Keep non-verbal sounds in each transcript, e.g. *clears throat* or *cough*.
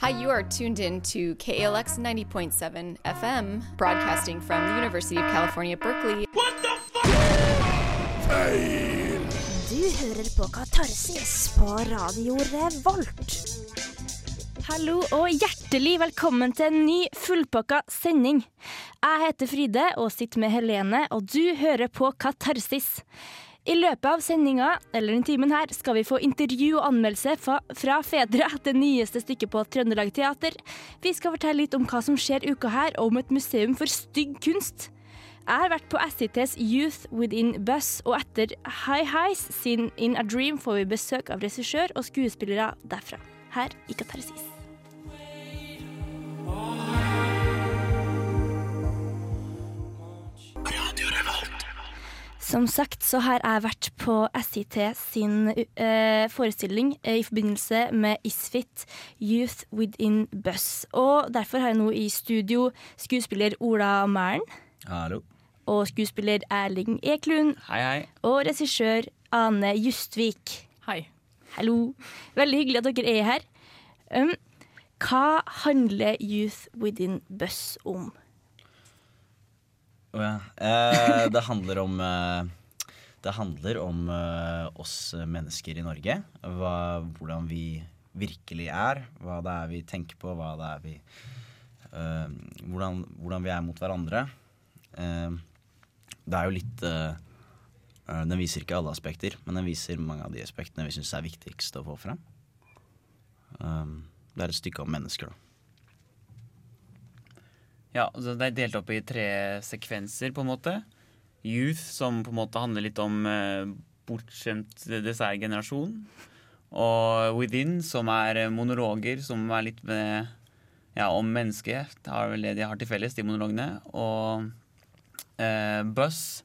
Hi, you are tuned in to KALX 90.7 FM, broadcasting from the University of California, Berkeley. Du hører på Katarsis på Radio Revolt. Hallo og hjertelig velkommen til en ny fullpakka sending. Jeg heter Fride og sitter med Helene, og du hører på Katarsis. I løpet av sendinga, eller den timen her, skal vi få intervju og anmeldelse fra, fra Fedra, det nyeste stykket på Trøndelag Teater. Vi skal fortelle litt om hva som skjer uka her, og om et museum for stygg kunst. Jeg har vært på SITs Youth Within Bus, og etter High Highs sin In a Dream får vi besøk av regissør og skuespillere derfra. Her i Katarsis. Som sagt så har jeg vært på SIT sin uh, forestilling uh, i forbindelse med Isfit Youth Within Bus. Og derfor har jeg nå i studio skuespiller Ola Mæren Hallo. og skuespiller Erling Eklund Hei, hei. og regissør Ane Justvik. Hei. Hallo. Veldig hyggelig at dere er her. Um, hva handler Youth Within Bus om? Å ja. Eh, det handler om eh, Det handler om eh, oss mennesker i Norge. Hva, hvordan vi virkelig er. Hva det er vi tenker på. Hva det er vi eh, hvordan, hvordan vi er mot hverandre. Eh, det er jo litt eh, Den viser ikke alle aspekter, men den viser mange av de aspektene vi syns er viktigst å få fram. Um, det er et stykke om mennesker, da. Ja, altså Det er delt opp i tre sekvenser, på en måte. Youth, som på en måte handler litt om eh, bortskjemt dessertgenerasjon. Og Within, som er eh, monologer, som er litt med, ja, om mennesket. Det er vel det de har til felles, de monologene. Og eh, Buzz,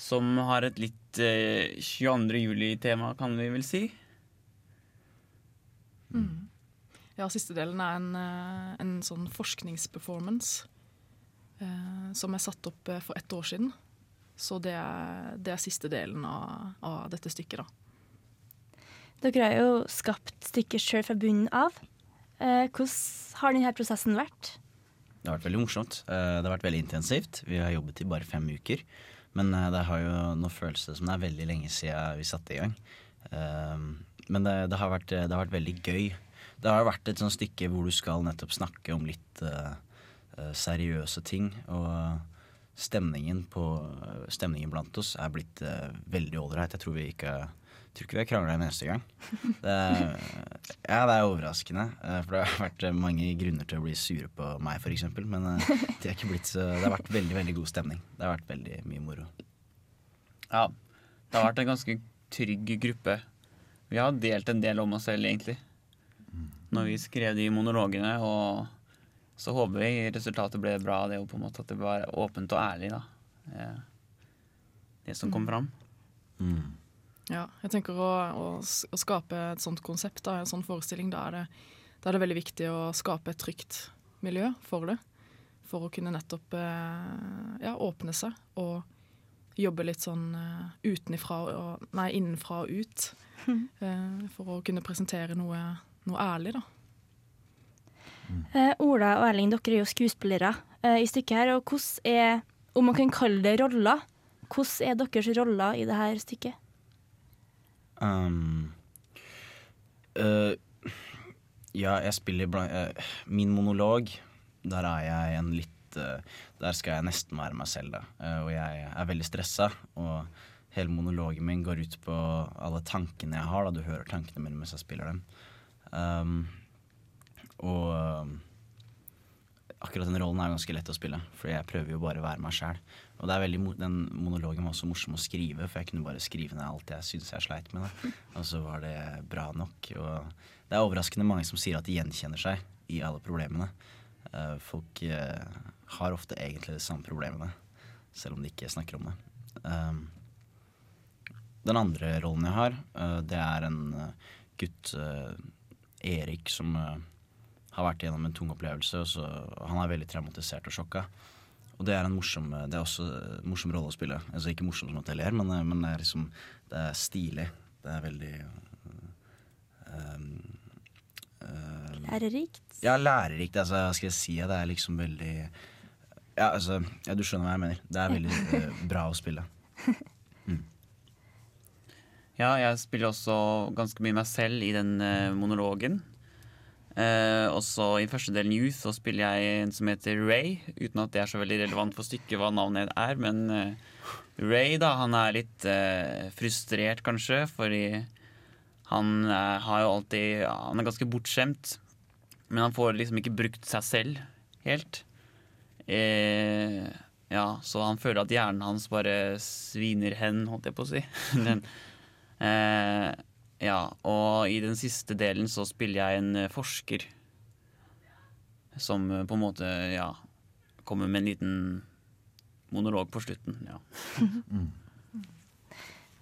som har et litt eh, 22. juli-tema, kan vi vel si. Ja, siste delen er en, eh, en sånn forskningsperformance eh, som er satt opp eh, for ett år siden. Så det er, det er siste delen av, av dette stykket, da. Dere har jo skapt stykket sjøl fra bunnen av. Eh, hvordan har denne prosessen vært? Det har vært veldig morsomt. Eh, Det har vært veldig intensivt. Vi har jobbet i bare fem uker. Men det har jo nå føles det som det er veldig lenge siden vi satte i gang. Men det, det, har, vært, det har vært veldig gøy. Det har vært et sånt stykke hvor du skal nettopp snakke om litt eh, eh, seriøse ting. Og stemningen, på, stemningen blant oss er blitt uh, veldig ålreit. Jeg tror vi ikke tror ikke vi har krangla en eneste gang. Det er, *laughs* ja, det er overraskende. eh, For det har vært eh, mange grunner til å bli sure på meg, f.eks. Men det de har blitt det har vært veldig veldig god stemning. Det har vært veldig mye moro. Ja, det har vært en ganske trygg gruppe. Vi har delt en del om oss selv, egentlig. Når vi skrev de monologene, og så håper vi resultatet ble bra, det er jo på en måte at det var åpent og ærlig, da. Eh, Det som kom fram. Mm. Ja, jeg tenker å, å, å skape et sånt konsept, da, en sånn forestilling, da er, det, da er det veldig viktig å skape et trygt miljø for det. For å kunne nettopp eh, ja, åpne seg og jobbe litt sånn eh, utenifra og Nei, innenfra og ut. *laughs* Eh, for å kunne presentere noe, noe ærlig, da. Uh, Ola og Erling, dere er jo skuespillere uh, i stykket her. Og hvordan er, om man kan kalle det roller, hvordan er deres roller i det her stykket? Um, uh, ja, jeg spiller blant Min monolog, der er jeg en litt Der skal jeg nesten være meg selv, da. Og jeg er veldig stressa. Og hele monologen min går ut på alle tankene jeg har. Da. Du hører tankene mine mens jeg spiller dem. Um, og um, akkurat den rollen er ganske lett å spille, for jeg prøver jo bare å være meg sjæl. Og det er veldig, den monologen var også morsom å skrive, for jeg kunne bare skrive ned alt jeg syntes jeg sleit med. Da. *laughs* Og så var det bra nok. Og det er overraskende mange som sier at de gjenkjenner seg i alle problemene. Eh, folk eh, har ofte egentlig de samme problemene, selv om de ikke snakker om det. Den andre rollen jeg har, eh, det er en eh, gutt, Erik, som uh, har vært gjennom en tung opplevelse. Så, han er veldig traumatisert og sjokka. Og det er en morsom Det er også en morsom rolle å spille. Altså Ikke morsom som at jeg ler, men, eh, men det er liksom Det er stilig. Det er veldig um, um, Lærerikt? Ja, lærerikt. Altså, skal jeg si? Det er liksom veldig Ja, altså, ja, du skjønner hva jeg mener. Det er veldig uh, bra å spille. *laughs* Ja, jeg spiller også ganske mye meg selv i den eh, monologen. Eh, også i første delen Youth så spiller jeg en som heter Ray, uten at det er så veldig relevant for stykket hva navnet er. Men eh, Ray, da, han er litt eh, frustrert, kanskje, fordi han eh, har jo alltid ja, Han er ganske bortskjemt, men han får liksom ikke brukt seg selv helt. Eh, ja, så han føler at hjernen hans bare sviner hen, holdt jeg på å si. *laughs* Den, Eh, ja, og i den siste delen så spiller jeg en eh, forsker. Som eh, på en måte, ja Kommer med en liten monolog på slutten. Ja. *laughs*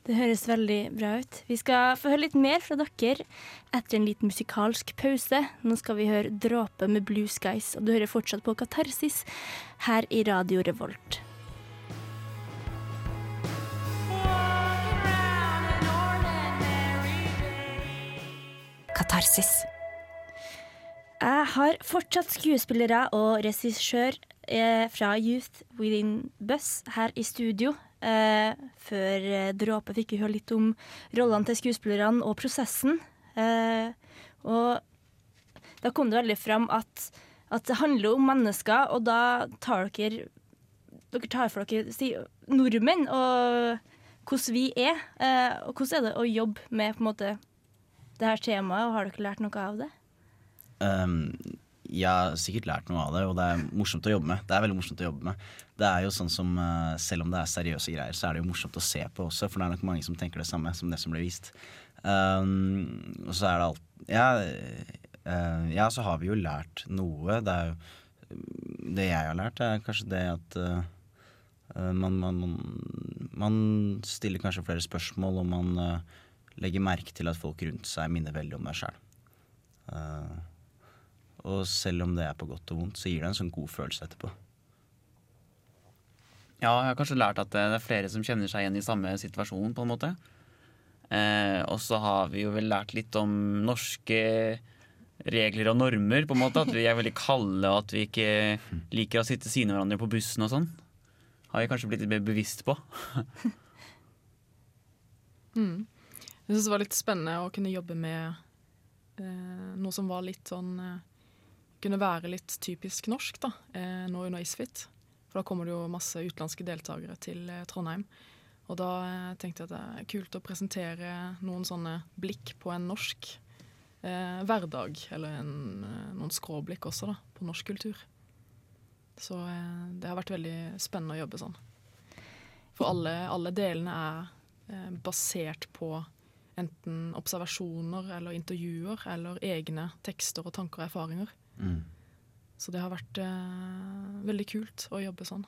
Det høres veldig bra ut. Vi skal få høre litt mer fra dere etter en liten musikalsk pause. Nå skal vi høre 'Dråpe med Blue Skies', og du hører fortsatt på Katarsis her i Radio Revolt. Katarsis. Jeg har fortsatt skuespillere og regissør eh, fra Youth Within Bus her i studio. Eh, før Dråpe dråpet fikk vi høre litt om rollene til skuespillerne og prosessen. Eh, og da kom det veldig fram at, at det handler om mennesker, og da tar dere Dere tar for dere si, nordmenn og hvordan vi er. Eh, og hvordan er det å jobbe med på en måte det her temaet, og har dere lært noe av det? Um, jeg har sikkert lært noe av det, og det er morsomt å jobbe med. Det er veldig morsomt å jobbe med. Det er jo sånn som, uh, Selv om det er seriøse greier, så er det jo morsomt å se på også, for det er nok mange som tenker det samme som det som blir vist. Um, og så er det alt ja, uh, ja, så har vi jo lært noe. Det er jo Det jeg har lært, er kanskje det at uh, man, man, man, stiller kanskje flere spørsmål, og man legger merke til at folk rundt seg minner veldig om deg sjæl. Uh, og selv om det er på godt og vondt, så gir det en sånn god følelse etterpå. Ja, jeg har kanskje lært at det er flere som kjenner seg igjen i samme situasjon, på en måte. Uh, og så har vi jo vel lært litt om norske regler og normer, på en måte. At vi er veldig kalde, og at vi ikke liker å sitte siden av hverandre på bussen og sånn. Har vi kanskje blitt litt mer bevisst på. *laughs* mm. Jeg syns det var litt spennende å kunne jobbe med eh, noe som var litt sånn eh, Kunne være litt typisk norsk, da, eh, nå under Isfit. For da kommer det jo masse utenlandske deltakere til eh, Trondheim. Og da eh, tenkte jeg at det er kult å presentere noen sånne blikk på en norsk eh, hverdag. Eller en, noen skråblikk også, da, på norsk kultur. Så det har vært veldig spennende å jobbe sånn. For alle, alle delene er basert på enten observasjoner eller intervjuer eller egne tekster og tanker og erfaringer. Mm. Så det har vært eh, veldig kult å jobbe sånn.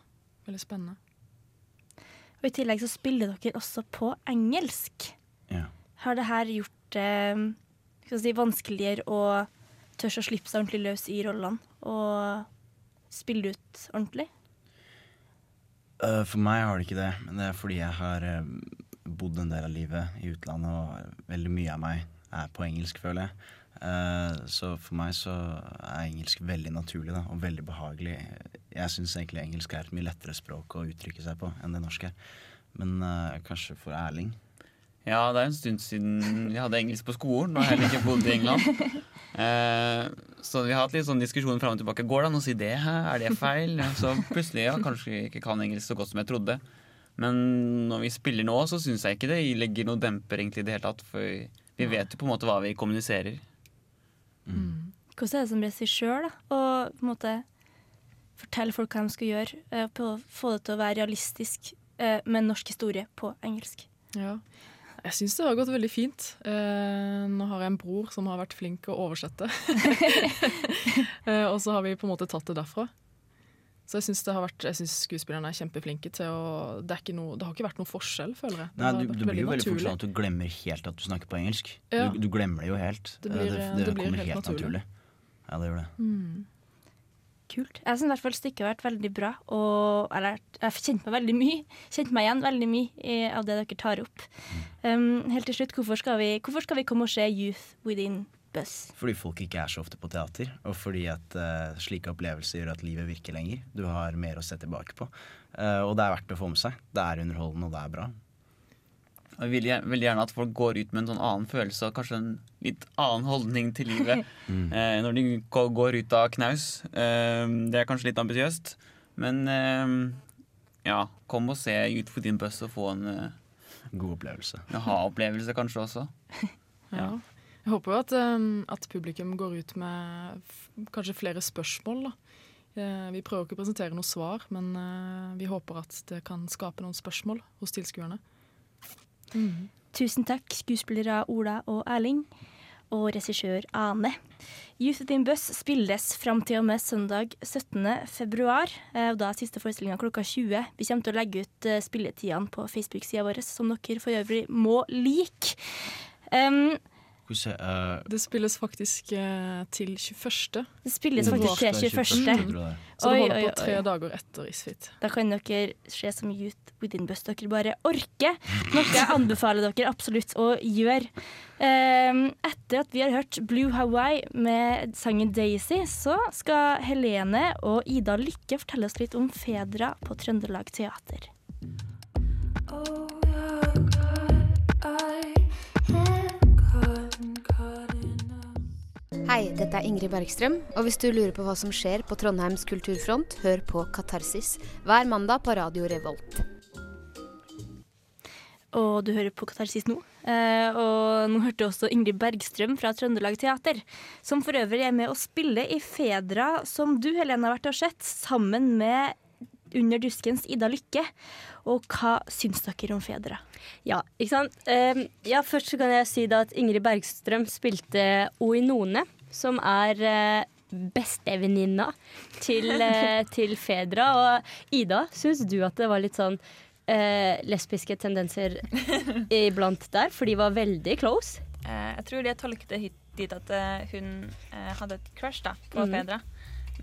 Veldig spennende. Og I tillegg så spiller dere også på engelsk. Ja. Har det her gjort det eh, si, vanskeligere å tørre å slippe seg ordentlig løs i rollene og spille ut ordentlig? Uh, for meg har det ikke det, men det er fordi jeg har uh, bodd en del av livet i utlandet, og veldig mye av meg er på engelsk, føler jeg. Uh, så for meg så er engelsk veldig naturlig da, og veldig behagelig. Jeg syns egentlig engelsk er et mye lettere språk å uttrykke seg på enn det norske. Men uh, kanskje for Erling? Ja, det er en stund siden vi hadde engelsk på skolen. Jeg heller ikke bodd i England. Uh, så vi har hatt litt sånn diskusjon fram og tilbake. Går det an å si det? Er det feil? Så plutselig ja, kanskje jeg ikke kan engelsk så godt som jeg trodde. Men når vi spiller nå, så syns jeg ikke det legger noe demper egentlig i det hele tatt. For vi vet jo på en måte hva vi kommuniserer. Mm. Hvordan er det som regissør å på en måte fortelle folk hva de skal gjøre, eh, på å få det til å være realistisk eh, med norsk historie på engelsk? Ja, jeg syns det har gått veldig fint. Eh, nå har jeg en bror som har vært flink å oversette. *laughs* *laughs* og så har vi på en måte tatt det derfra. Så jeg syns skuespillerne er kjempeflinke til å det, noe, det, har ikke vært noen forskjell, føler jeg. Nei, du, det blir jo veldig fort sånn at du glemmer helt at du snakker på engelsk. Ja. Du, du, glemmer det jo helt. Det, blir, det kommer helt, helt naturlig. naturlig. Ja, det gjør det. Mm. Kult. Jeg syns i hvert fall stykket har vært veldig bra. Og eller, jeg har kjent meg veldig mye Kjent meg igjen veldig mye av det dere tar opp. Um, helt til slutt, hvorfor skal, vi, hvorfor skal vi komme og se Youth Within Buss? Fordi folk ikke er så ofte på teater, og fordi at uh, slike opplevelser gjør at livet virker lenger. Du har mer å se tilbake på. Uh, og det er verdt å få med seg. Det er underholdende, og det er bra. Jeg vil veldig gjerne at folk går ut med en sånn annen følelse og kanskje en litt annen holdning til livet *laughs* mm. uh, når de går ut av knaus. Det er kanskje litt ambisiøst, men ja, kom og se Ut for din buss og få en God opplevelse. Ha-opplevelse kanskje også. *laughs* ja. Jeg håper jo at, um, at, publikum går ut med kanskje flere spørsmål. da. Eh, vi prøver ikke å presentere noe svar, men uh, vi håper at det kan skape noen spørsmål hos tilskuerne. Mm. Tusen takk, skuespillere Ola og Erling. Og regissør Ane. Youth in Bus spilles fram til og med søndag 17. februar. Eh, og da er siste forestillinga klokka 20. Vi kommer til å legge ut eh, spilletidene på Facebook-sida vår, som dere for øvrig må like. Um, Se, uh, det spilles faktisk uh, til 21. Det spilles faktisk til 21. Mm. Så det holder på tre dager etter Isfit. Da kan dere se som Youth Within Bus dere bare orker. Noe jeg anbefaler dere absolutt å gjøre. Um, etter at vi har hørt Blue Hawaii med sangen Daisy, så skal Helene og Ida Lykke fortelle oss litt om fedra på Trøndelag Teater. Oh, God, I Hei, dette er Ingrid Bergstrøm, og hvis du lurer på hva som skjer på Trondheims kulturfront, hør på Katarsis hver mandag på Radio Revolt. Og du hører på Katarsis nå. Eh, og nå hørte også Ingrid Bergstrøm fra Trøndelag Teater, som for øvrig er med å spille i Fedra, som du Helene har vært og sett, sammen med Under duskens Ida Lykke. Og hva syns dere om Fedra? Ja, ikke sant. Uh, ja, først så kan jeg si da at Ingrid Bergstrøm spilte Oinone, som er uh, bestevenninna til, uh, *laughs* til Fedra. Og Ida, syns du at det var litt sånn uh, lesbiske tendenser *laughs* iblant der? For de var veldig close. jeg tror jeg tolket det dit at hun hadde et crush da, på mm. Fedra.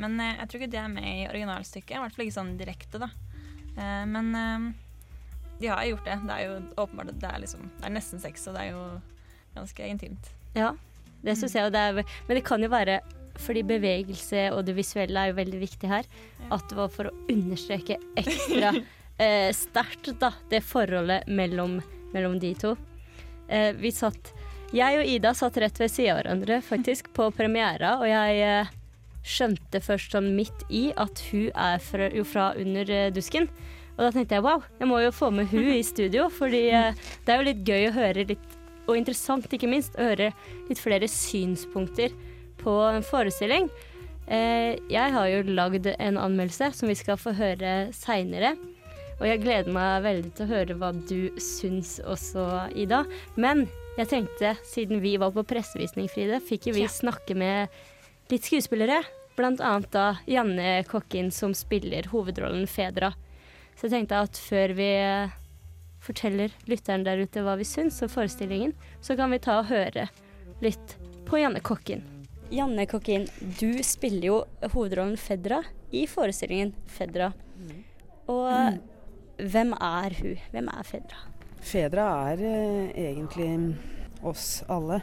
Men eh, jeg tror ikke det er med i originalstykket. I hvert fall ikke sånn direkte, da. Eh, men eh, de har gjort det. Det er jo åpenbart det er, liksom, det er nesten sex, og det er jo ganske intimt. Ja, det syns jeg jo det er. Men det kan jo være fordi bevegelse og det visuelle er jo veldig viktig her. At det var for å understreke ekstra *laughs* eh, sterkt da, det forholdet mellom, mellom de to. Eh, vi satt Jeg og Ida satt rett ved sida av hverandre faktisk på premiera, og jeg eh, skjønte først sånn midt i at hun er fra, jo fra under uh, dusken. Og da tenkte jeg wow, jeg må jo få med hun i *laughs* studio, fordi uh, det er jo litt gøy å høre litt, og interessant ikke minst, å høre litt flere synspunkter på en forestilling. Uh, jeg har jo lagd en anmeldelse som vi skal få høre seinere. Og jeg gleder meg veldig til å høre hva du syns også, Ida. Men jeg tenkte, siden vi var på pressevisning, Fride, fikk jo vi ja. snakke med litt skuespillere. Blant annet da Janne Kokkin som spiller hovedrollen Fedra. Så jeg tenkte at før vi eh, forteller lytteren der ute hva vi syns om forestillingen, så kan vi ta og høre litt på Janne Kokkin. Janne Kokkin, du spiller jo hovedrollen Fedra i forestillingen Fedra. Og mm. hvem er hun? Hvem er Fedra? Fedra er eh, egentlig oss alle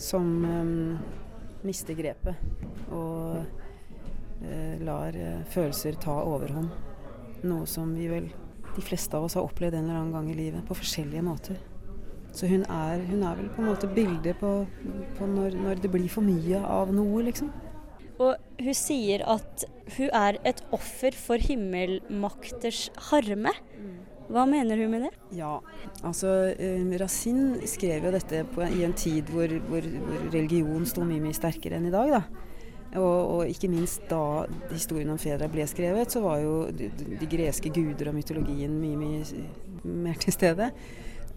som eh, mister grepet og eh, lar eh, følelser ta overhånd. Noe som vi vel, de fleste av oss, har opplevd en eller annen gang i livet på forskjellige måter. Så hun er, hun er vel på en måte bildet på, på når, når, det blir for mye av noe, liksom. Og hun sier at hun er et offer for himmelmakters harme. Mm. Hva mener hun med det? Ja, altså eh, Racine skrev jo dette på, i en tid hvor, hvor, hvor religion sto mye mye sterkere enn i dag. da. Og, og, ikke minst da historien om Fedra ble skrevet, så var jo de, de greske guder og mytologien mye, mye mer til stede.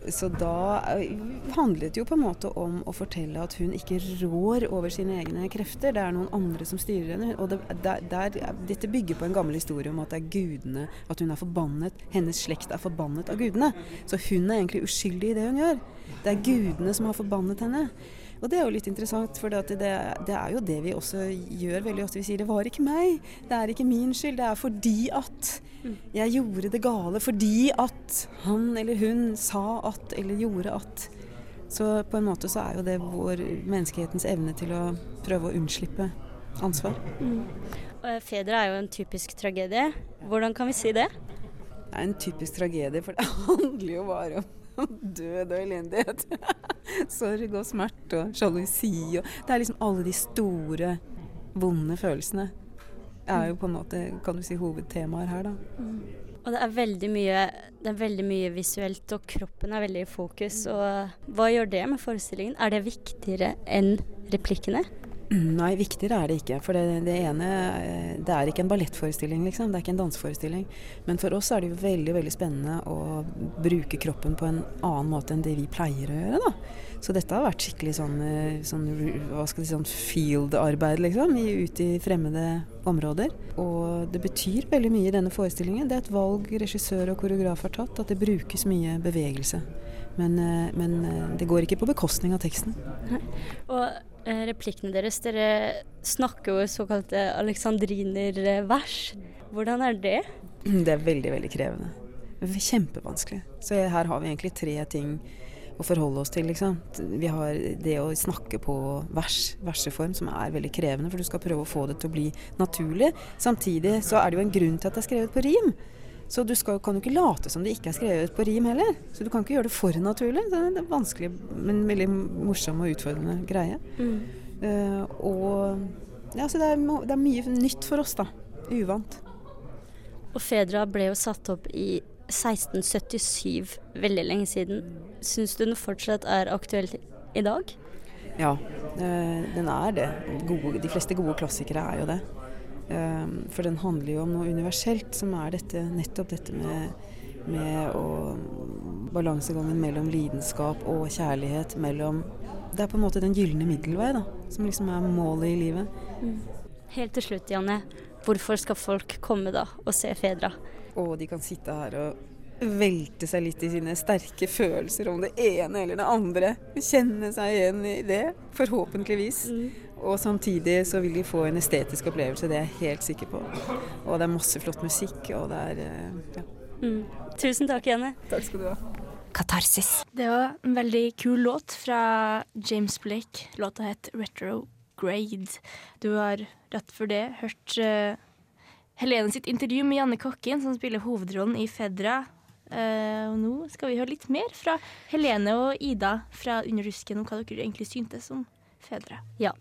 Så da eh, handlet det jo på en måte om å fortelle at hun ikke rår over sine egne krefter. Det er noen andre som styrer henne. Og det, der, der, dette bygger på en gammel historie om at det er gudene, at hun er forbannet. Hennes slekt er forbannet av gudene. Så hun er egentlig uskyldig i det hun gjør. Det er gudene som har forbannet henne. Og det er jo litt interessant, for det, det, er jo det vi også gjør veldig ofte. Vi sier 'det var ikke meg', det er ikke min skyld, det er fordi at jeg gjorde det gale. Fordi at han eller hun sa at eller gjorde at. Så på en måte så er jo det vår menneskehetens evne til å prøve å unnslippe ansvar. Mm. Fedre er jo en typisk tragedie. Hvordan kan vi si det? Det er en typisk tragedie, for det *laughs* handler jo bare om *laughs* død og elendighet. *laughs* Sorg og smerte og sjalusi og Det er liksom alle de store, vonde følelsene. Er jo på en måte, kan du si, hovedtemaer her, da. Mm. Og det er veldig mye det er veldig mye visuelt, og kroppen er veldig i fokus. Og hva gjør det med forestillingen? Er det viktigere enn replikkene? *clears throat* Nei, viktigere er det ikke. For det, det, ene eh, Det er ikke en ballettforestilling, liksom. Det er ikke en danseforestilling. Men for oss er det jo veldig veldig spennende å bruke kroppen på en annen måte enn det vi pleier å gjøre. da. Så dette har vært skikkelig sånn, eh, sånn hva skal si, sånn field-arbeid, liksom. Ute i fremmede områder. Og det betyr veldig mye i denne forestillingen. Det er et valg regissør og koreograf har tatt, at det brukes mye bevegelse. Men, eh, men det går ikke på bekostning av teksten. Og Eh, replikkene deres. Dere snakker jo såkalte alexandrinervers. Hvordan er det? Det er veldig, veldig krevende. Kjempevanskelig. Så her har vi egentlig tre ting å forholde oss til. Liksom. Vi har det å snakke på vers, verseform, som er veldig krevende, for du skal prøve å få det til å bli naturlig. Samtidig så er det jo en grunn til at det er skrevet på rim. Så du skal, kan jo ikke late som det ikke er skrevet på rim heller. Så du kan ikke gjøre det for naturlig. Det er en vanskelig, men veldig morsom og utfordrende greie. Mm. Uh, og ja, så det er, det er, mye nytt for oss, da. Uvant. Og Fedra ble jo satt opp i 1677, veldig lenge siden. Syns du den fortsatt er aktuell i dag? Ja, uh, den er det. Gode, de fleste gode klassikere er jo det. Ehm, for den handler jo om noe universelt, som er dette, nettopp dette med, med å, balansegangen mellom lidenskap og kjærlighet. Mellom Det er på en måte den gylne middelvei, da, som liksom er målet i livet. Mm. Helt til slutt, Janne. Hvorfor skal folk komme da og se Fedra? Og de kan sitte her og velte seg litt i sine sterke følelser om det ene eller det andre. Kjenne seg igjen i det, forhåpentligvis. Mm. Og samtidig så vil de få en estetisk opplevelse, det er jeg helt sikker på. Og det er masse flott musikk, og det er eh, ja. Mm. Tusen takk, Janne. Takk skal du ha. Katarsis. Det var en veldig kul låt fra James Blake. Låta het Retrograde. Du har rett for det hørt uh, Helene sitt intervju med Janne Kokken, som spiller hovedrollen i Fedra. Uh, og nå skal vi høre litt mer fra Helene og Ida fra Under rusken om hva dere egentlig syntes om fedre. Ja,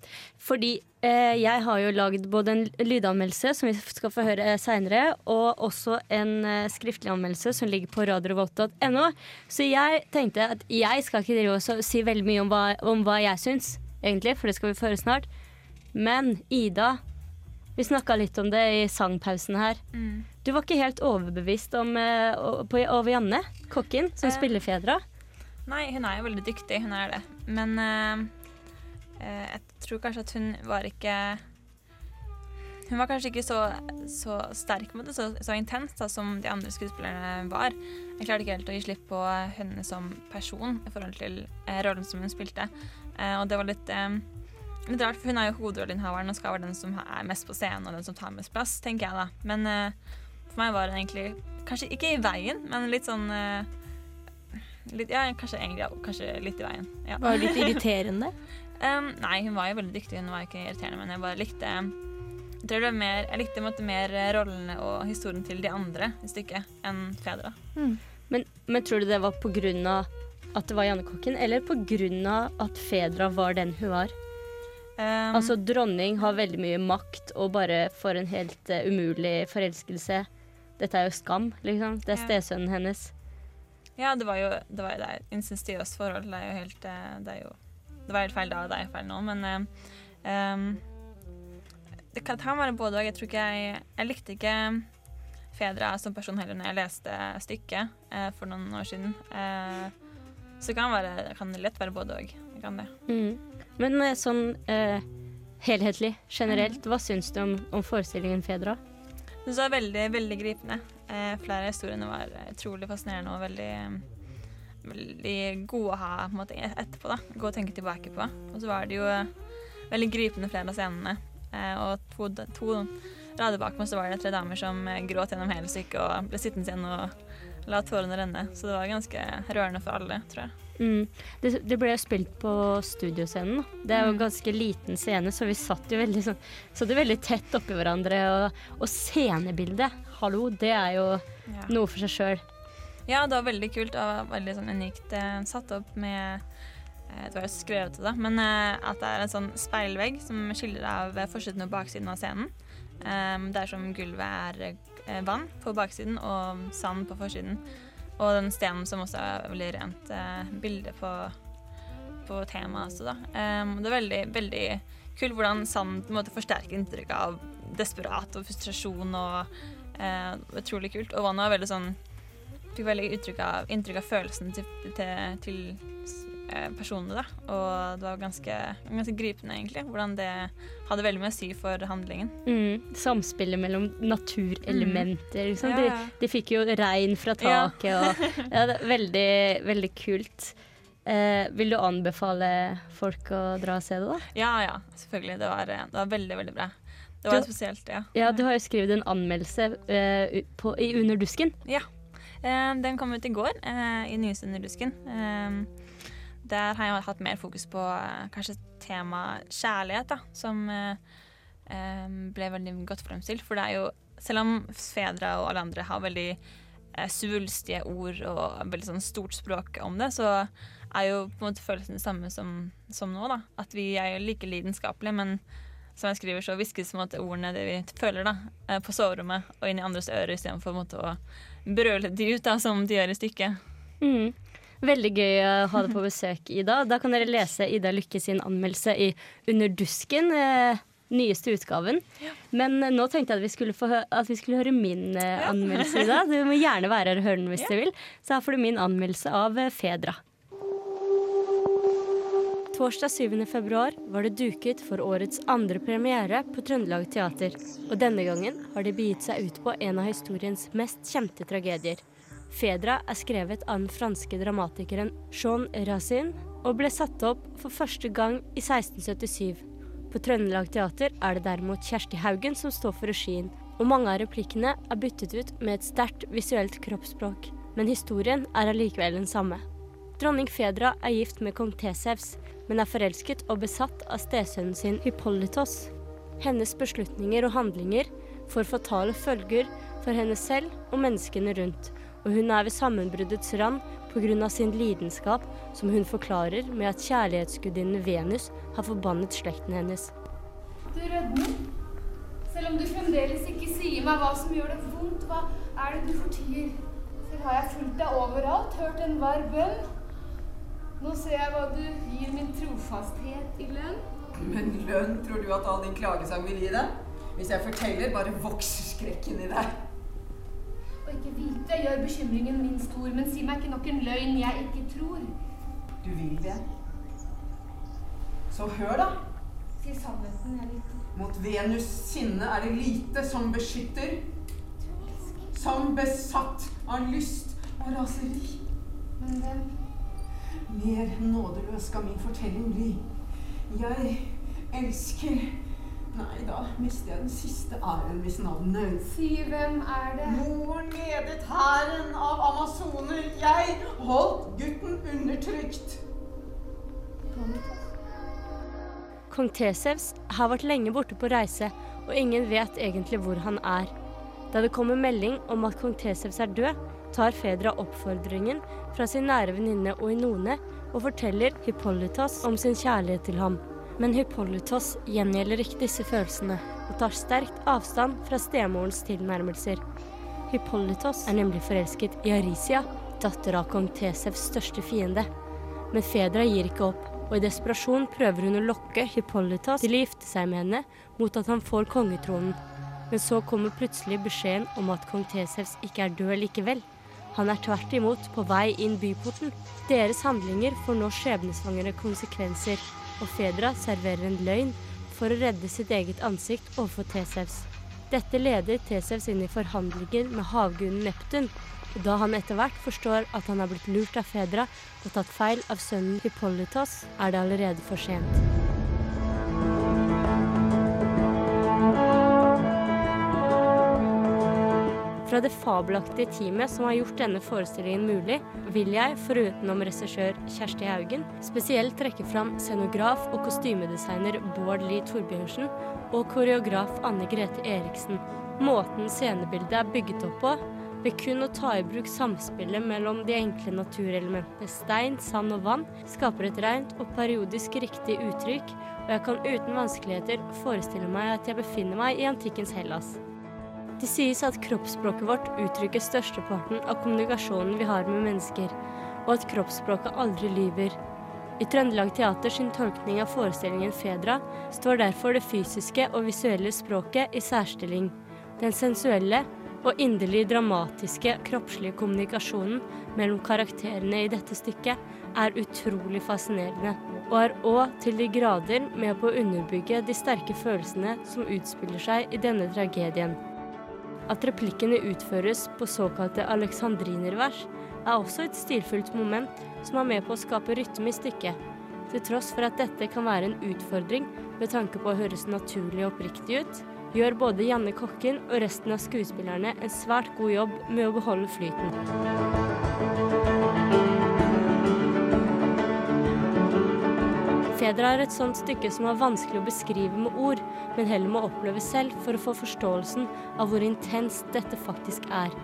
fordi eh, jeg har jo lagd både en lydanmeldelse, som vi skal få høre eh, seinere, og også en eh, skriftlig anmeldelse som ligger på radiorevolt.no. Så jeg tenkte at jeg skal ikke drive og si veldig mye om hva, om hva jeg syns, egentlig, for det skal vi få høre snart. Men Ida, vi snakka litt om det i sangpausen her. Mm. Du var ikke helt overbevist om, uh, på, over Janne, kokken, som uh, spiller Fedra. Nei, hun er jo veldig dyktig, hun er det. Men uh, Eh, jeg tror kanskje at hun var ikke Hun var kanskje ikke så, så sterk med det, så, så intens da, som de andre skuespillerne var. Jeg klarte ikke helt å gi slipp på henne som person i forhold til eh, rollen som hun spilte. Eh, og det var litt, eh, litt rart, for hun er jo hovedrolleinnehaveren og skal være den som er mest på scenen og den som tar mest plass, tenker jeg da. Men uh, for meg var hun egentlig kanskje ikke i veien, men litt sånn uh, litt, ja, kanskje, egentlig, ja, kanskje litt i veien. Ja. Var det litt *laughs* irriterende? Um, nei, hun var jo veldig dyktig. Hun var ikke irriterende, men jeg bare likte Jeg tror det var mer, jeg likte måtte, mer rollene og historien til de andre i stykket enn Fedra. Mm. Men, men, tror du det var på grunn av at det var Jannekokken, eller på grunn av at Fedra var den hun var? Um, altså, dronning har veldig mye makt og bare får en helt uh, umulig forelskelse. Dette er jo skam, liksom. Det er ja. stesønnen hennes. Ja, det var jo det var et insistiøst forhold. Det er jo helt uh, Det er jo det var helt feil da, og det er feil nå, men um, Det kan være både og. Jeg tror ikke jeg Jeg likte ikke Fedra som person heller når jeg leste stykket uh, for noen år siden. Uh, så det kan, være, kan lett være både og. Mm. Men sånn uh, helhetlig, generelt, mm. hva syns du om, om forestillingen Fedra? Det var veldig, veldig gripende. flere av historiene var utrolig fascinerende og veldig veldig gode å ha på en måte, etterpå. da, Gå og tenke tilbake på. Og så var det jo eh, veldig gripende flere av scenene. Eh, og to, to rader bak meg så var det tre damer som eh, gråt gjennom hele stykket og ble sittende igjen og la tårene renne. Så det var ganske rørende for alle, tror jeg. Mm. Det, det ble spilt på studioscenen. Det er jo en Mm. ganske liten scene, så vi satt jo veldig, sånn, satt jo veldig tett oppi hverandre. Og, og scenebildet, hallo, det er jo Ja. noe for seg sjøl. Ja, det var veldig kult og veldig sånn unikt eh, satt opp med eh, Det var jo skrevet til det, men eh, at det er en sånn speilvegg som skiller av forsiden og baksiden av scenen. Um, Dersom gulvet er vann på baksiden og sand på forsiden. Og den stenen som også er veldig rent eh, bilde på, på temaet også, da. Um, det er veldig, veldig kult hvordan sand forsterker inntrykket av desperat og frustrasjon og eh, utrolig kult. Og vannet var veldig sånn fikk veldig av, inntrykk av følelsen til, til, til personene. Da. Og det var ganske, ganske gripende, egentlig. Hvordan det hadde veldig mye å si for handlingen. Mm. Samspillet mellom naturelementer. Liksom. Ja, ja. De, de fikk jo regn fra Ja. taket og *laughs* ja, det er veldig, veldig kult. Eh, vil du anbefale folk å dra og se det, da? Ja, ja, selvfølgelig. Det var, eh, det var veldig, veldig bra. Det var Du- spesielt, ja. Ja, du har jo skrevet en anmeldelse eh, på, i Under dusken. Ja. Eh, den kom ut i går, eh, i Nyeste under dusken. Eh, der har jeg hatt mer fokus på eh, kanskje tema kjærlighet, da, som eh, eh, ble veldig godt fremstilt. For det er jo, selv om Fedra og alle andre har veldig svulstige ord og veldig sånn stort språk om det, så er jo på en måte følelsen det samme som, som nå. da. At vi er jo like lidenskapelige, men som jeg skriver, så hviskes på en måte ordene det vi føler da, på soverommet og inn i andres ører istedenfor å brøle de ut, da, som de gjør i stykket. Mm. Veldig gøy å ha deg på besøk, Ida. Da kan dere lese Ida Lykke sin anmeldelse i Under dusken. Eh, nyeste utgaven. Men eh, nå tenkte jeg at vi skulle, få at vi skulle høre min eh, anmeldelse, Ida. Du må gjerne være her og høre den hvis du vil. Så her får du min anmeldelse av eh, Fedra. Torsdag 7. februar var det duket for årets andre premiere på Trøndelag Teater. Og denne gangen har de begitt seg ut på en av historiens mest kjente tragedier. Fedra er skrevet av den franske dramatikeren Jean Racine og ble satt opp for første gang i 1677. På Trøndelag Teater er det derimot Kjersti Haugen som står for regien, og mange av replikkene er byttet ut med et sterkt visuelt kroppsspråk. Men historien er allikevel den samme. Dronning Fedra er gift med kong Tesevs, men er forelsket og besatt av stesønnen sin Hippolytos. Hennes beslutninger og handlinger får fatale følger for henne selv og menneskene rundt, og hun er ved sammenbruddets rand pga. sin lidenskap, som hun forklarer med at kjærlighetsgudinnen Venus har forbannet slekten hennes. Du rødmer. Selv om du fremdeles ikke sier meg hva som gjør det vondt, hva er det du fortier? Selv har jeg fulgt deg overalt, hørt enhver bønn. Nå ser jeg hva du gir min trofasthet i lønn. Men lønn, tror du at all din klagesang vil gi deg? Hvis jeg forteller, bare vokser skrekken i deg. Og ikke vite gjør bekymringen min stor, men si meg ikke nok en løgn jeg ikke tror. Du vil det. Så hør, da. Si sannheten jeg lytter. Mot Venus sinne er det lite som beskytter. Som besatt av lyst og raseri. Men hvem? Mer nådeløs skal min fortelling bli. Jeg elsker Nei, da mister jeg den siste æren hvis navnet Si hvem er det? Moren ledet hæren av amazoner. Jeg holdt gutten undertrykt. Kong Tesevs har vært lenge borte på reise, og ingen vet egentlig hvor han er. Da det kommer melding om at kong Tesevs er død, tar Fedra oppfordringen fra sin nære venninne Oinone og forteller Hippolytos om sin kjærlighet til ham. Men Hippolytos gjengjelder ikke disse følelsene, og tar sterkt avstand fra stemorens tilnærmelser. Hippolytos er nemlig forelsket i Arisia, datter av kong Tesevs største fiende. Men Fedra gir ikke opp, og i desperasjon prøver hun å lokke Hippolytos til å gifte seg med henne mot at han får kongetronen. Men så kommer plutselig beskjeden om at kong Tesevs ikke er død likevel. Han er tvert imot på vei inn byporten. Deres handlinger får nå skjebnesvangre konsekvenser, og Fedra serverer en løgn for å redde sitt eget ansikt overfor Tesevs. Dette leder Tesevs inn i forhandlinger med havgunen Neptun, og da han etter hvert forstår at han har blitt lurt av Fedra og tatt feil av sønnen Hippolytos, er det allerede for sent. Fra det fabelaktige teamet som har gjort denne forestillingen mulig, vil jeg, forutenom regissør Kjersti Haugen, spesielt trekke fram scenograf og kostymedesigner Bård Lie Torbjørnsen og koreograf Anne Grete Eriksen. Måten scenebildet er bygget opp på, ved kun å ta i bruk samspillet mellom de enkle naturelementene stein, sand og vann, skaper et rent og periodisk riktig uttrykk, og jeg kan uten vanskeligheter forestille meg at jeg befinner meg i antikkens Hellas. Det sies at kroppsspråket vårt uttrykker størsteparten av kommunikasjonen vi har med mennesker, og at kroppsspråket aldri lyver. I Trøndelag Teater sin tolkning av forestillingen Fedra står derfor det fysiske og visuelle språket i særstilling. Den sensuelle og inderlig dramatiske kroppslige kommunikasjonen mellom karakterene i dette stykket er utrolig fascinerende, og er òg til de grader med på å underbygge de sterke følelsene som utspiller seg i denne tragedien. At replikkene utføres på såkalte alexandrinervers, er også et stilfullt moment som er med på å skape rytme i stykket, til tross for at dette kan være en utfordring med tanke på å høres naturlig og oppriktig ut, gjør både Janne Kokken og resten av skuespillerne en svært god jobb med å beholde flyten. Fedra er et sånt stykke som er vanskelig å beskrive med ord, men heller må oppleve selv for å få forståelsen av hvor intenst dette faktisk er.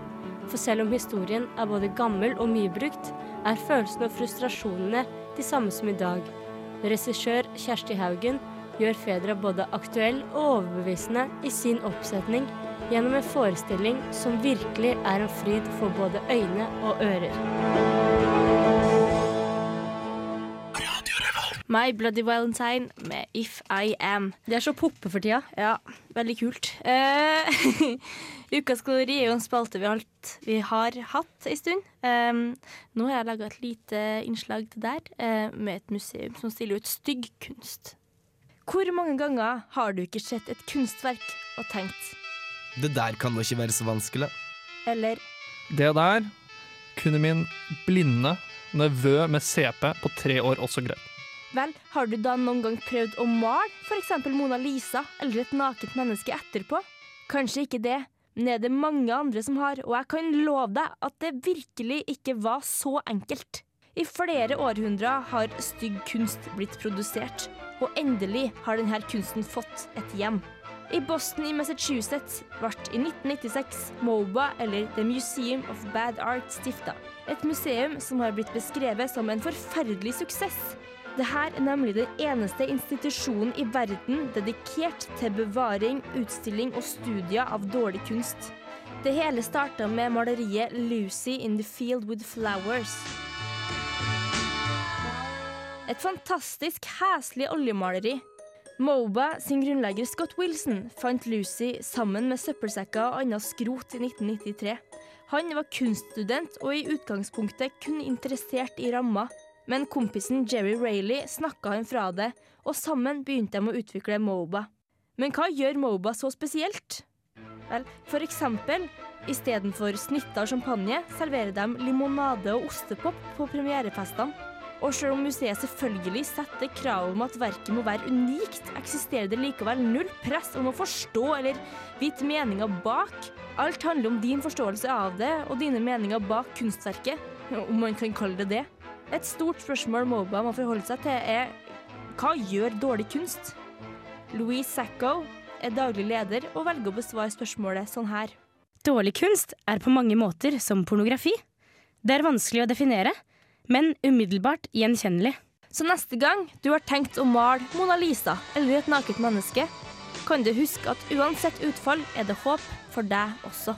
For selv om historien er både gammel og mye brukt, er følelsene og frustrasjonene de samme som i dag. Regissør Kjersti Haugen gjør Fedra både aktuell og overbevisende i sin oppsetning gjennom en forestilling som virkelig er en fryd for både øyne og ører. My Bloody Valentine med If I Am. Det er så poppe for tida. Ja, veldig kult. Uh, *laughs* Ukas kalori er jo en spalte vi, alt, vi har hatt ei stund. Um, nå har jeg laga et lite innslag til der uh, med et museum som stiller ut stygg kunst. Hvor mange ganger har du ikke sett et kunstverk og tenkt Det der kan da ikke være så vanskelig. Eller Det der kunne min blinde nevø med CP på tre år også greid. Vel, har du da noen gang prøvd å male f.eks. Mona Lisa eller et nakent menneske etterpå? Kanskje ikke det, men det er det mange andre som har, og jeg kan love deg at det virkelig ikke var så enkelt. I flere århundrer har stygg kunst blitt produsert, og endelig har denne kunsten fått et hjem. I Boston i Massachusetts ble i 1996 MOBA, eller The Museum of Bad Art, stifta. Et museum som har blitt beskrevet som en forferdelig suksess. Dette er nemlig den eneste institusjonen i verden dedikert til bevaring, utstilling og studier av dårlig kunst. Det hele starta med maleriet 'Lucy in the Field with Flowers'. Et fantastisk heslig oljemaleri. Moba sin grunnlegger Scott Wilson fant Lucy sammen med søppelsekker og annet skrot i 1993. Han var kunststudent og i utgangspunktet kun interessert i rammer. Men kompisen Jerry Rayleigh snakka han fra det, og sammen begynte de å utvikle Moba. Men hva gjør Moba så spesielt? Vel, for eksempel, istedenfor snitta champagne serverer de limonade og ostepop på premierefestene. Og selv om museet selvfølgelig setter krav om at verket må være unikt, eksisterer det likevel null press om å forstå eller vite meninga bak. Alt handler om din forståelse av det og dine meninger bak kunstverket, om man kan kalle det det. Et stort spørsmål Moba må forholde seg til, er hva gjør dårlig kunst? Louise Sacco er daglig leder og velger å besvare spørsmålet sånn her. Dårlig kunst er på mange måter som pornografi. Det er vanskelig å definere men umiddelbart gjenkjennelig. Så neste gang du har tenkt å male Mona Lisa eller et nakent menneske, kan du huske at uansett utfall er det håp for deg også.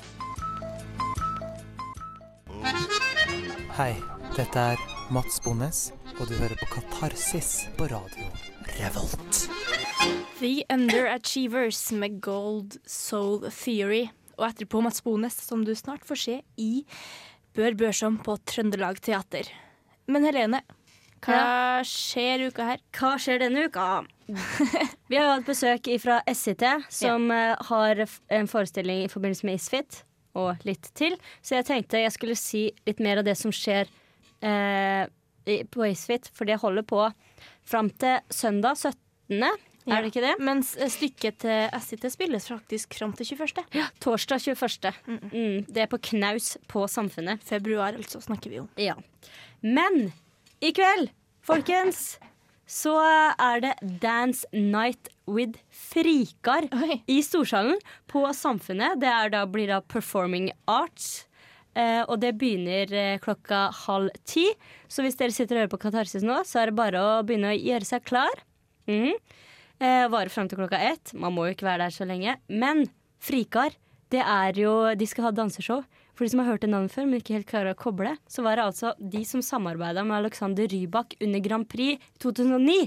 Hei, dette er Mats Bonnes, og du hører på Katarsis på radio Revolt. The Underachievers med Gold Soul Theory. Og etterpå Mats Bones, som du snart får se i Bør Børsom på Trøndelag Teater. Men Helene, hva ja. skjer uka her? Hva skjer denne uka? *laughs* Vi har hatt besøk fra SIT, som ja. Eh, har en forestilling i forbindelse med Isfit, og litt til. Så jeg tenkte jeg skulle si litt mer av det som skjer eh, på Isfit, for det holder på fram til søndag 17. Ja. Er det ikke det? Mens eh, stykket til SIT spilles faktisk fram til 21. Ja, torsdag 21. Mm, det er på knaus på Samfunnet. Februar, altså, snakker vi om. Ja. Men i kveld, folkens, så er det Dance Night with Frikar i Storsalen på Samfunnet. Det er da, blir da Performing Arts. Eh, og det begynner eh, klokka halv ti. Så hvis dere sitter og hører på Katarsis nå, så er det bare å begynne å gjøre seg klar. Mm. eh, Varer fram til klokka ett. Man må jo ikke være der så lenge. Men Frikar, det er jo De skal ha danseshow. For de som har hørt det navnet før, men ikke helt klarer å koble, så var det altså de som samarbeida med Alexander Rybak under Grand Prix 2009.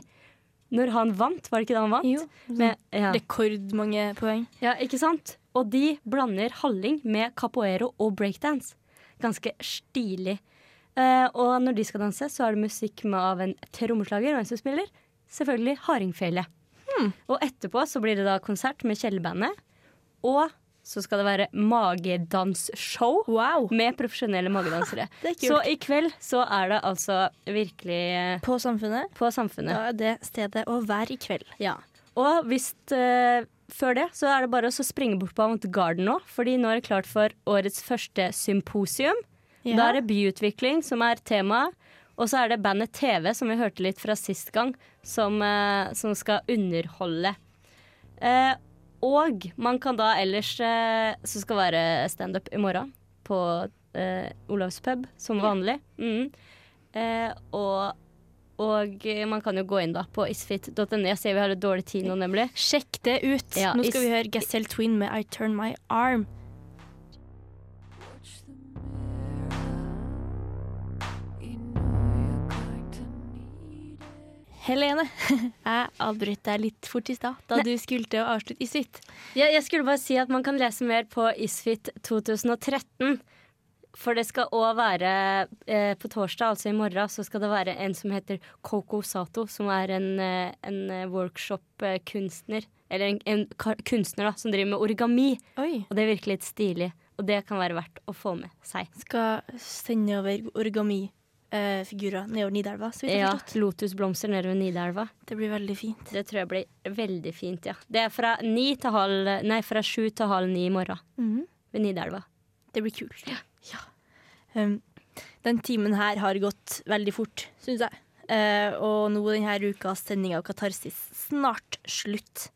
Når han vant, var det ikke da han vant? Jo, Med, ja. Rekordmange poeng. Ja, ikke sant? Og de blander halling med capoeiro og breakdance. Ganske stilig. Uh, og når de skal danse, så er det musikk med av en trommeslager og en som spiller selvfølgelig hardingfele. Og etterpå så blir det da konsert med Kjellerbandet. Og så skal det være magedansshow wow. med profesjonelle magedansere. *laughs* Er så i kveld så er det altså virkelig eh, På Samfunnet? På Samfunnet. Da er det stedet å være i kveld. Ja. Og hvis eh, før det så er det bare å springe bort på Avantgarden nå, fordi nå er det klart for årets første symposium. Ja. Da er det byutvikling som er temaet. Og så er det bandet TV, som vi hørte litt fra sist gang, som, eh, som skal underholde. Eh, og man kan da ellers eh, Så skal være standup i morgen på eh, Olavs pub, som vanlig. Mm. Eh, og, og man kan jo gå inn da på isfit.no. Jeg ser vi har litt dårlig tid nå, nemlig. Sjekk det ut. Ja, Nå skal vi høre Gazelle Twin med I Turn My Arm. Helene, *laughs* jeg avbrøt deg litt fort i stad da du skulle til å avslutte Isfit. Ja, jeg skulle bare si at man kan lese mer på Isfit 2013. For det skal òg være eh, på torsdag, altså i morgen, så skal det være en som heter Coco Sato, som er en, eh, en workshop-kunstner. Eller en, en kunstner da, som driver med origami. Og det virker litt stilig. Og det kan være verdt å få med seg. Skal sende over origami-figurer nedover Nidelva, så vidt Ja. Lotusblomster nedover Nidelva. Det blir veldig fint. Det tror jeg blir veldig fint, ja. Det er fra, ni til halv, nei, fra sju til halv ni i morgen Mhm. ved Nidelva. Det blir kult. Ja. Um, den timen her har gått veldig fort, syns jeg. Uh, og nå denne ukas sending av Katarsis snart slutt.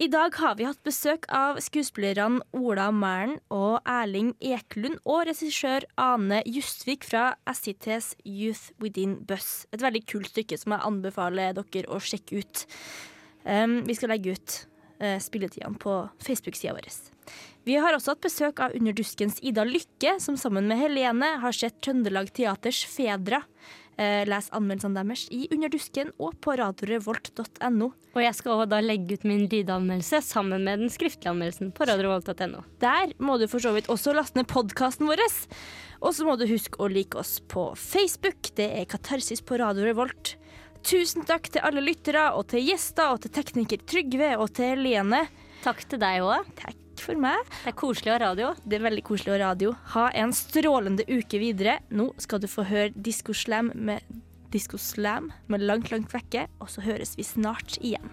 I dag har vi hatt besøk av skuespillerne Ola Mælen og Erling Eklund og regissør Ane Justvik fra SITs Youth Within Bus. Et veldig kult stykke som jeg anbefaler dere å sjekke ut. Um, vi skal legge ut spilletidene på Facebook-sida vår. Vi har også hatt besøk av Underduskens Ida Lykke, som sammen med Helene har sett Trøndelag Teaters Fedra. Eh, les anmeldelsene deres i Underdusken og på radiorevolt.no. Og jeg skal også da legge ut min lydanmeldelse sammen med den skriftlige anmeldelsen på radiorevolt.no. Der må du for så vidt også laste ned podkasten vår. Og så må du huske å like oss på Facebook. Det er Katarsis på Radio Revolt. Tusen takk til alle lyttere, og til gjester, og til tekniker Trygve, og til Helene. Takk til deg òg. Takk for meg. Det er koselig å ha radio. Det er veldig koselig å ha radio. Ha en strålende uke videre. Nå skal du få høre Disko Slam med Disko Slam med Langt, langt vekke, og så høres vi snart igjen.